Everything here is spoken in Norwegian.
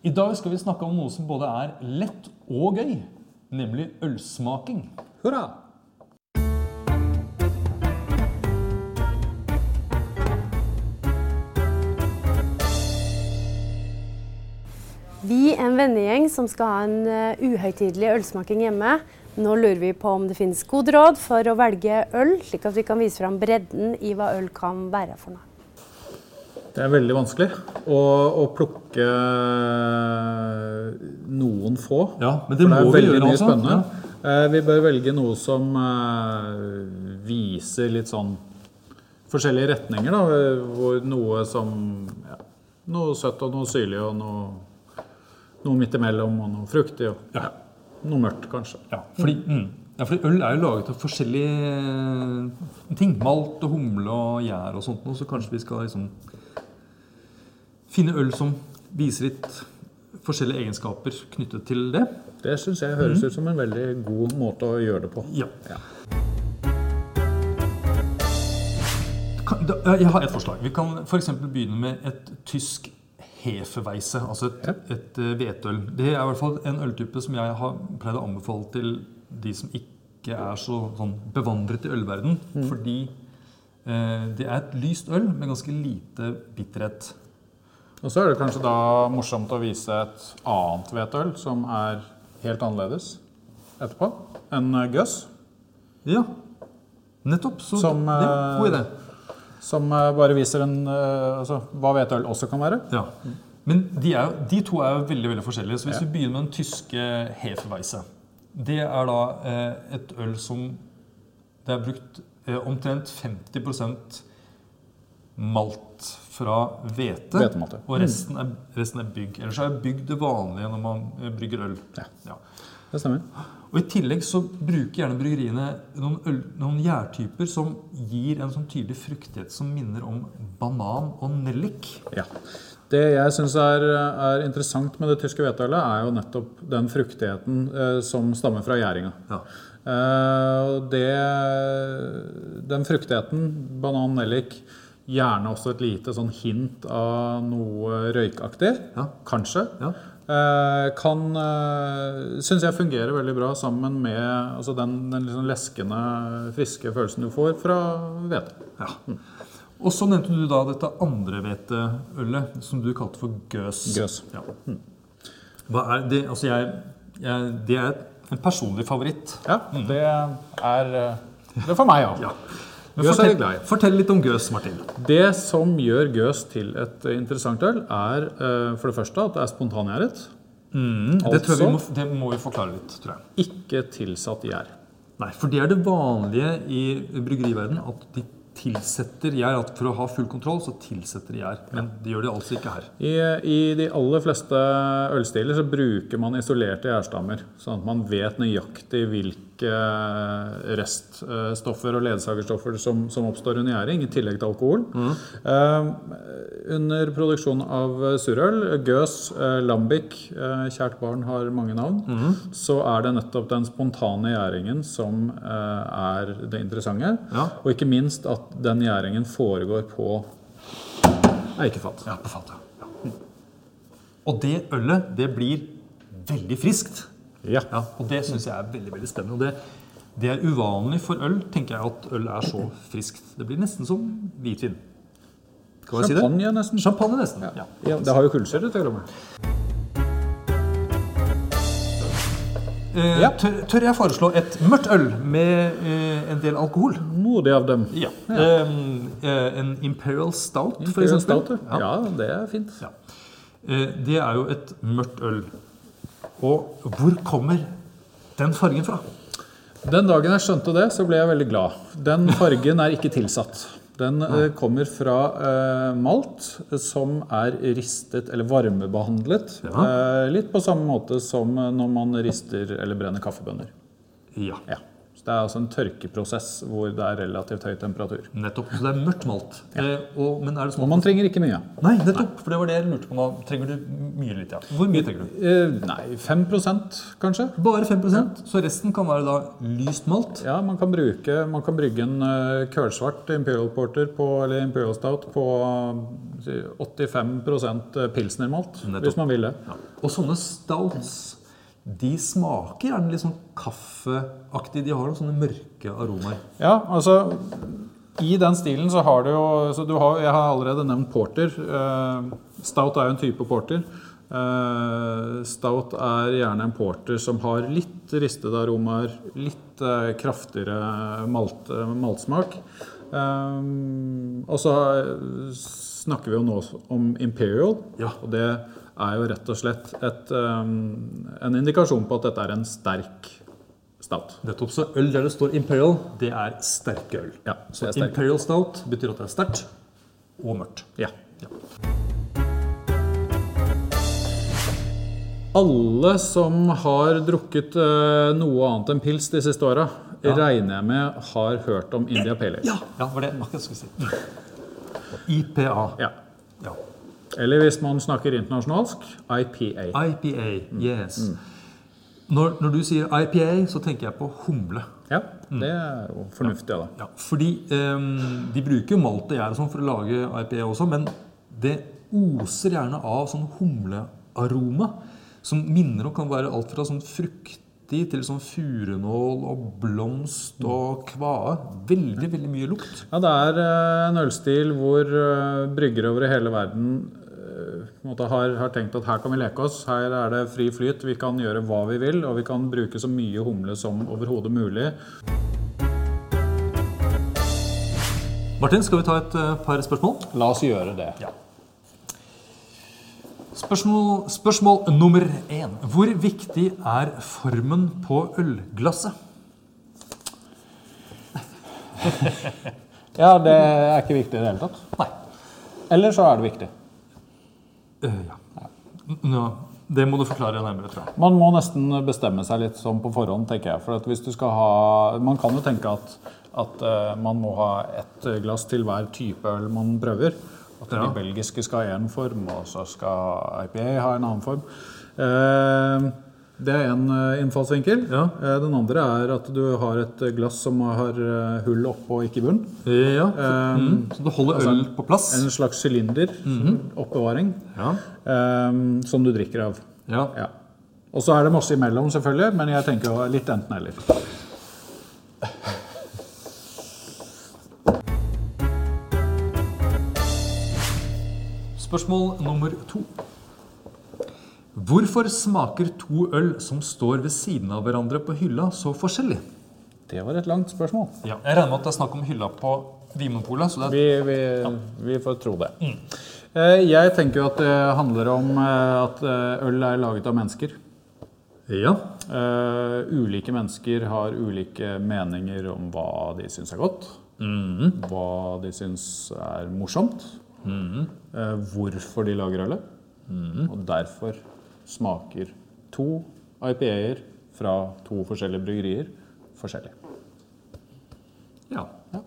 I dag skal vi snakke om noe som både er lett og gøy, nemlig ølsmaking. Hurra! Vi er en vennegjeng som skal ha en uh, uhøytidelig ølsmaking hjemme. Nå lurer vi på om det finnes gode råd for å velge øl, slik at vi kan vise fram bredden i hva øl kan være for noe. Det er veldig vanskelig å, å plukke noen få. Ja, men det for det er veldig gjøre, mye altså. spennende. Eh, Vi bør velge noe som eh, viser litt sånn forskjellige retninger. Da, hvor noe som ja, Noe søtt og noe syrlig og noe, noe midt imellom og noe fruktig. Og, ja. Noe mørkt, kanskje. Ja, fordi, mm. ja, fordi øl er jo laget av forskjellige ting. Malt og humle og gjær og sånt. Så kanskje vi skal liksom finne øl som viser litt forskjellige egenskaper knyttet til det. Det syns jeg høres ut som en veldig god måte å gjøre det på. Ja. Ja. Jeg har et forslag. Vi kan f.eks. begynne med et tysk hefeweisse, altså et, Ja. et eh, hvetøl. Det er i hvert fall en øltype som jeg har pleid å anbefale til de som ikke er så sånn bevandret i ølverden. Fordi eh, det er et lyst øl med ganske lite bitterhet. Og så er det kanskje da morsomt å vise et annet hvetøl som er helt annerledes etterpå. En eh, gøss. Ja, nettopp. Så Som, ja, god idé. Som eh, bare viser en, eh, altså, hva hvetøl også kan være. Ja. Men de, er, de to er jo veldig veldig forskjellige. Så hvis Ja. vi begynner med den tyske Hefeweisse Det er da eh, et øl som det er brukt eh, omtrent 50 malt fra hvete. Og resten er, resten er bygg. Ellers er bygg det vanlige når man eh, brygger øl. Ja. Det stemmer. Og I tillegg så bruker gjerne bryggeriene noen, øl, noen gjærtyper som gir en sånn tydelig fruktighet som minner om banan og nellik. Ja. Det jeg syns er, er interessant med det tyske hvetølet, er jo nettopp den fruktigheten eh, som stammer fra gjæringa. Ja. Eh, den fruktigheten, banan, nellik, gjerne også et lite sånn hint av noe røykaktig, Ja. kanskje, Ja. eh, kan uh, Syns jeg fungerer veldig bra sammen med altså den, den liksom leskende, friske følelsen du får fra hvete. Ja. Og så nevnte du da dette andre hveteølet, som du kalte for gøs. Gøs. Ja. Er det? Altså jeg, jeg, det er en personlig favoritt. Ja, det er eh, det er for meg, ja. Ja. Gøs er jeg fortell, glad i. fortell litt om gøs, Martin. Det som gjør gøs til et interessant øl, er eh, for det første at det er spontangjæret. Det, tror vi må, Altså? det må vi forklare litt, tror jeg. Ikke tilsatt gjær. Nei, for det er det vanlige i bryggeriverden at de tilsetter gjær. At for å ha full kontroll, så tilsetter de gjær. Men det gjør de altså ikke her. I, I de aller fleste ølstiler så bruker man isolerte gjærstammer. Sånn at man vet nøyaktig hvilke reststoffer og ledsagerstoffer som, som oppstår under gjæring, i tillegg til alkohol. Eh, under produksjon av surøl, gøs, eh, lambic, eh, kjært barn har mange navn, så er det nettopp den spontane gjæringen som eh, er det interessante. Ja. Og ikke minst at den gjæringen foregår på eikefat. Ja, på fat, Ja. Og det ølet, det blir veldig friskt. Ja. Ja, og det syns jeg er veldig veldig spennende. Og det, det er uvanlig for øl, tenker jeg, at øl er så friskt. Det blir nesten som hvitvin. Kan man si det? Champagne, nesten. Champagne, nesten. Ja. Ja, det har jo kullsyre til og med. Eh, Ja. tør, tør jeg foreslå et mørkt øl med eh, en del alkohol? Modig av dem. Ja. ja. eh, en Imperial Stout, for eksempel. Stout, ja. ja, det er fint. Ja. Eh, Det er jo et mørkt øl. Og hvor kommer den fargen fra? Den dagen jeg skjønte det, så ble jeg veldig glad. Den fargen er ikke tilsatt. Den eh, kommer fra eh, malt som er ristet eller varmebehandlet. Ja. Eh, litt på samme måte som når man rister eller brenner kaffebønner. Ja. Ja. Så det er altså en tørkeprosess hvor det er relativt høy temperatur. Nettopp. Så det er mørkt malt. Eh, og, men er det sånn Og man trenger ikke mye. Nei, nettopp. For det var det jeg lurte på nå. Trenger du mye litt, ja? Hvor mye trenger du? Eh, nei, 5 kanskje. Bare 5 ja. Så resten kan være da lyst malt. Ja, man kan, bruke, man kan brygge en uh, kølsvart Imperial Porter på, eller Imperial Stout på eh, 85 pilsnermalt, Nettopp. hvis man vil det. Ja. Og sånne stouts, de smaker gjerne litt sånn kaffeaktig. De har noen sånne mørke aromaer. Ja, altså I den stilen så har du jo du har, Jeg har allerede nevnt porter. Eh, stout er jo en type porter. Eh, stout er gjerne en porter som har litt ristede aromaer, litt eh, kraftigere malt, maltsmak. Eh, og så snakker vi jo nå om Imperial, Ja. og det er jo rett og slett et, en indikasjon på at dette er en sterk stout. Nettopp. Så øl der det står Imperial, det er sterke øl. Ja, Så er sterkt. Imperial Stout betyr at det er sterkt og mørkt. Ja. Ja. Alle som har drukket uh, noe annet enn pils de siste åra, regner jeg med har hørt om India Pale Ale. Ja, ja var det akkurat skulle si. IPA. Ja. Ja. Eller hvis man snakker internasjonalsk, IPA. IPA. Yes. Når, når du sier IPA, så tenker jeg på humle. Ja, det er jo fornuftig av. Ja, fordi um, de bruker jo malt og gjær sånn for å lage IPA også, men det oser gjerne av sånn humlearoma som minner om kan være alt fra sånn fruktig til sånn furunål og blomst og kvae. Veldig, veldig mye lukt. Ja, det er eh, en ølstil hvor eh, bryggere over hele verden eh, på en måte har, har tenkt at her kan vi leke oss. Her er det fri flyt. Vi kan gjøre hva vi vil, og vi kan bruke så mye humle som overhodet mulig. Martin, skal vi ta et par spørsmål? La oss gjøre det. Ja. Spørsmål, spørsmål nummer én. Hvor viktig er formen på ølglasset? Ja, det er ikke viktig i det hele tatt. Nei. Eller så er det viktig. Uh, ja. ja. det må du forklare nærmere, tror jeg. Man må nesten bestemme seg litt sånn på forhånd, tenker jeg. For at hvis du skal ha Man kan jo tenke at, at uh, man må ha ett glass til hver type øl man prøver. At Ja. de belgiske skal ha én form, og så skal IPA ha en annen form. Eh, det er én innfallsvinkel. Ja. Eh, den andre er at du har et glass som har eh, hull oppå og ikke bunn. Ja, Eh, mm. Så du holder øl på plass? En slags sylinder. Oppbevaring. Ja. eh, som du drikker av. ja. Ja. Og så er det masse imellom, selvfølgelig, men jeg tenker jo litt enten-eller. Spørsmål nummer to. Hvorfor smaker to øl som står ved siden av hverandre på hylla, så forskjellig? Det var et langt spørsmål. Ja. Jeg regner med at det er snakk om hylla på Vinmonopolet. Så det er Vi, vi, vi får tro det. Mm. Jeg tenker jo at det handler om eh, at eh, øl er laget av mennesker. Ja. Eh, ulike mennesker har ulike meninger om hva de syns er godt. Hva de syns er morsomt. Eh, hvorfor de lager ølet. Og derfor smaker to IPA-er fra to forskjellige bryggerier forskjellig. ja. Ja.